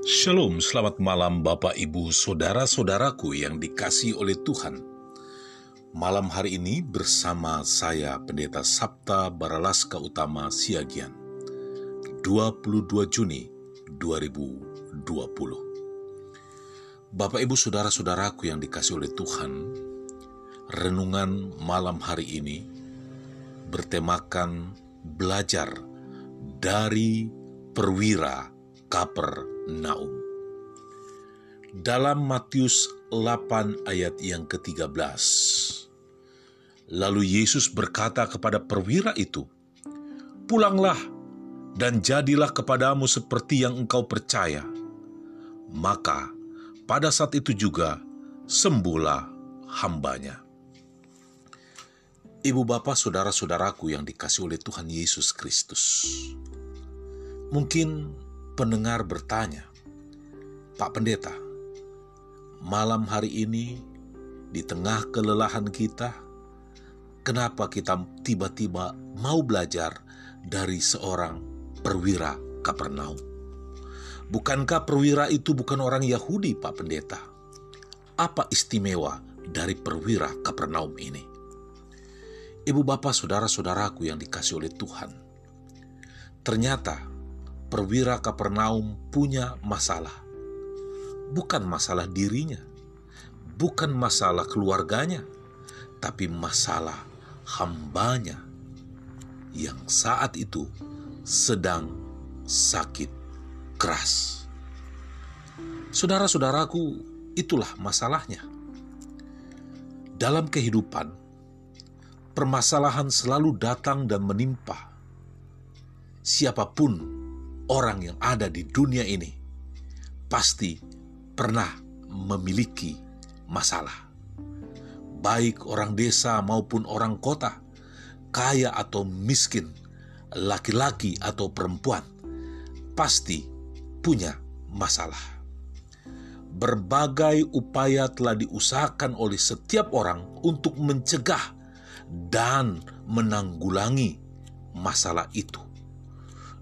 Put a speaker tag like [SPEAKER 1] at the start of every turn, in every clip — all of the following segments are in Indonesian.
[SPEAKER 1] Shalom, selamat malam Bapak Ibu Saudara-saudaraku yang dikasih oleh Tuhan. Malam hari ini bersama saya Pendeta Sabta Baralaska Utama Siagian. 22 Juni 2020. Bapak Ibu Saudara-saudaraku yang dikasih oleh Tuhan, renungan malam hari ini bertemakan belajar dari perwira Kaper Naum. Dalam Matius 8 ayat yang ke-13, lalu Yesus berkata kepada perwira itu, Pulanglah dan jadilah kepadamu seperti yang engkau percaya. Maka pada saat itu juga sembuhlah hambanya. Ibu bapak saudara-saudaraku yang dikasih oleh Tuhan Yesus Kristus. Mungkin pendengar bertanya, Pak Pendeta, malam hari ini di tengah kelelahan kita, kenapa kita tiba-tiba mau belajar dari seorang perwira Kapernaum? Bukankah perwira itu bukan orang Yahudi, Pak Pendeta? Apa istimewa dari perwira Kapernaum ini? Ibu bapak saudara-saudaraku yang dikasih oleh Tuhan, ternyata perwira Kapernaum punya masalah. Bukan masalah dirinya, bukan masalah keluarganya, tapi masalah hambanya yang saat itu sedang sakit keras. Saudara-saudaraku, itulah masalahnya. Dalam kehidupan, permasalahan selalu datang dan menimpa siapa pun orang yang ada di dunia ini pasti pernah memiliki masalah. Baik orang desa maupun orang kota, kaya atau miskin, laki-laki atau perempuan, pasti punya masalah. Berbagai upaya telah diusahakan oleh setiap orang untuk mencegah dan menanggulangi masalah itu.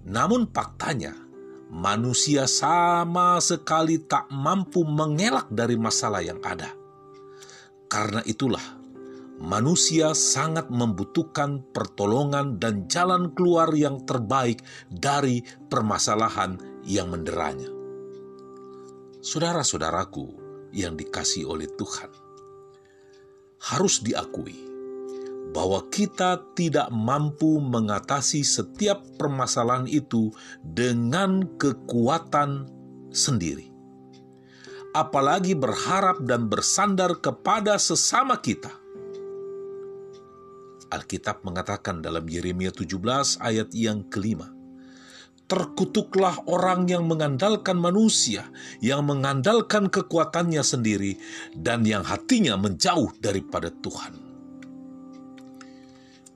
[SPEAKER 1] Namun faktanya, manusia sama sekali tak mampu mengelak dari masalah yang ada. Karena itulah, manusia sangat membutuhkan pertolongan dan jalan keluar yang terbaik dari permasalahan yang menderanya. Saudara-saudaraku yang dikasih oleh Tuhan, harus diakui bahwa kita tidak mampu mengatasi setiap permasalahan itu dengan kekuatan sendiri. Apalagi berharap dan bersandar kepada sesama kita. Alkitab mengatakan dalam Yeremia 17 ayat yang kelima, Terkutuklah orang yang mengandalkan manusia, yang mengandalkan kekuatannya sendiri, dan yang hatinya menjauh daripada Tuhan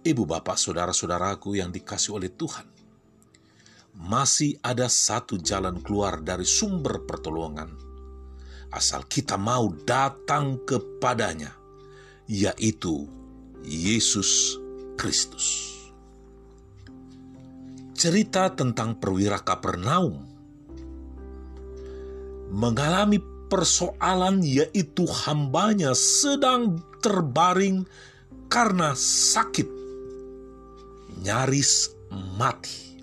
[SPEAKER 1] Ibu bapak saudara-saudaraku yang dikasih oleh Tuhan, masih ada satu jalan keluar dari sumber pertolongan. Asal kita mau datang kepadanya, yaitu Yesus Kristus. Cerita tentang perwira Kapernaum mengalami persoalan yaitu hambanya sedang terbaring karena sakit nyaris mati.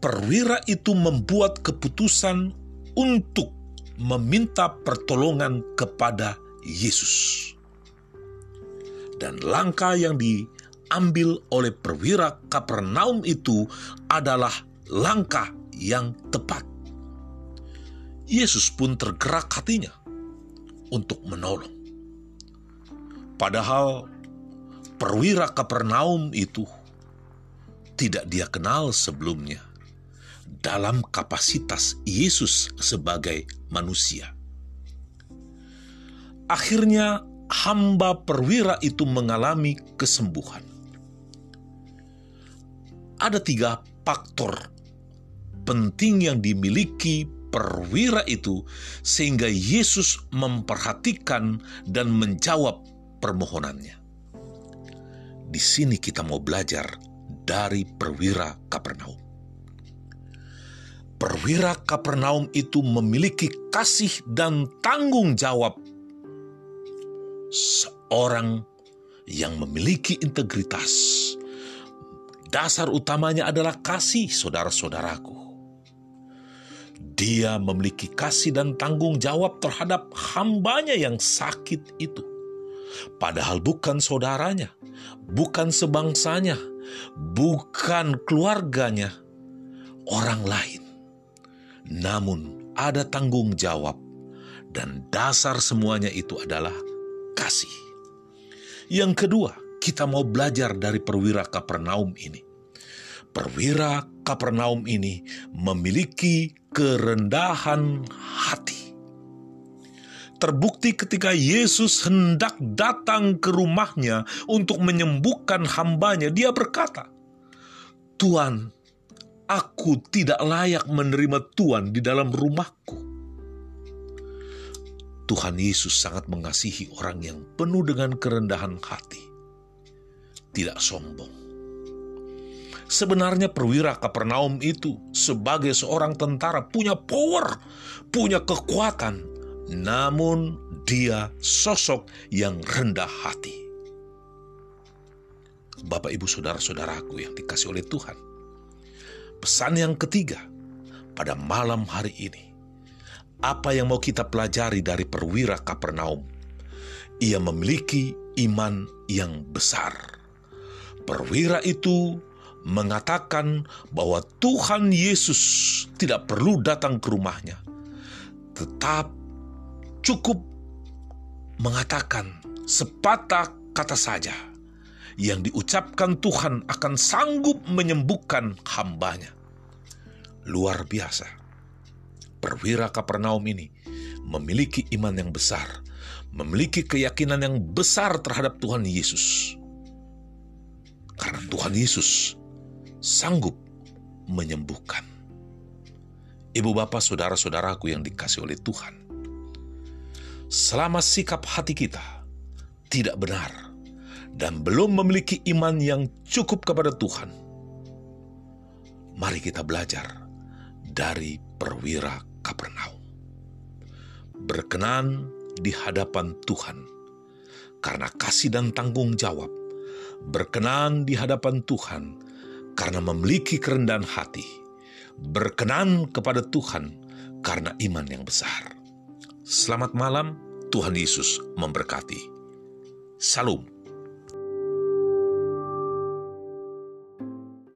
[SPEAKER 1] Perwira itu membuat keputusan untuk meminta pertolongan kepada Yesus. Dan langkah yang diambil oleh perwira Kapernaum itu adalah langkah yang tepat. Yesus pun tergerak hatinya untuk menolong. Padahal perwira Kapernaum itu tidak dia kenal sebelumnya dalam kapasitas Yesus sebagai manusia. Akhirnya hamba perwira itu mengalami kesembuhan. Ada tiga faktor penting yang dimiliki perwira itu sehingga Yesus memperhatikan dan menjawab permohonannya. Di sini kita mau belajar dari perwira Kapernaum. perwira Kapernaum itu memiliki kasih dan tanggung jawab seorang yang memiliki integritas. Dasar utamanya adalah kasih, saudara-saudaraku. Dia memiliki kasih dan tanggung jawab terhadap hambanya yang sakit itu. Padahal bukan saudaranya, bukan sebangsanya, bukan keluarganya, orang lain. Namun ada tanggung jawab dan dasar semuanya itu adalah kasih. Yang kedua, kita mau belajar dari perwira Kapernaum ini. Perwira Kapernaum ini memiliki kerendahan hati. Terbukti ketika Yesus hendak datang ke rumahnya untuk menyembuhkan hambanya, dia berkata, Tuhan, aku tidak layak menerima Tuhan di dalam rumahku. Tuhan Yesus sangat mengasihi orang yang penuh dengan kerendahan hati, tidak sombong. Sebenarnya perwira Kapernaum itu sebagai seorang tentara punya power, punya kekuatan, namun dia sosok yang rendah hati. Bapak, ibu, saudara-saudaraku yang dikasih oleh Tuhan, pesan yang ketiga pada malam hari ini apa yang mau kita pelajari dari perwira Kapernaum? Ia memiliki iman yang besar. Perwira itu mengatakan bahwa Tuhan Yesus tidak perlu datang ke rumahnya, tetap cukup mengatakan sepatah kata saja yang diucapkan Tuhan akan sanggup menyembuhkan hambanya. Luar biasa perwira Kapernaum ini memiliki iman yang besar, memiliki keyakinan yang besar terhadap Tuhan Yesus. Karena Tuhan Yesus sanggup menyembuhkan. Ibu bapak saudara-saudaraku yang dikasih oleh Tuhan. Selama sikap hati kita tidak benar dan belum memiliki iman yang cukup kepada Tuhan, mari kita belajar dari perwira Kapernaum. Berkenan di hadapan Tuhan karena kasih dan tanggung jawab. Berkenan di hadapan Tuhan karena memiliki kerendahan hati. Berkenan kepada Tuhan karena iman yang besar. Selamat malam, Tuhan Yesus memberkati. Salam.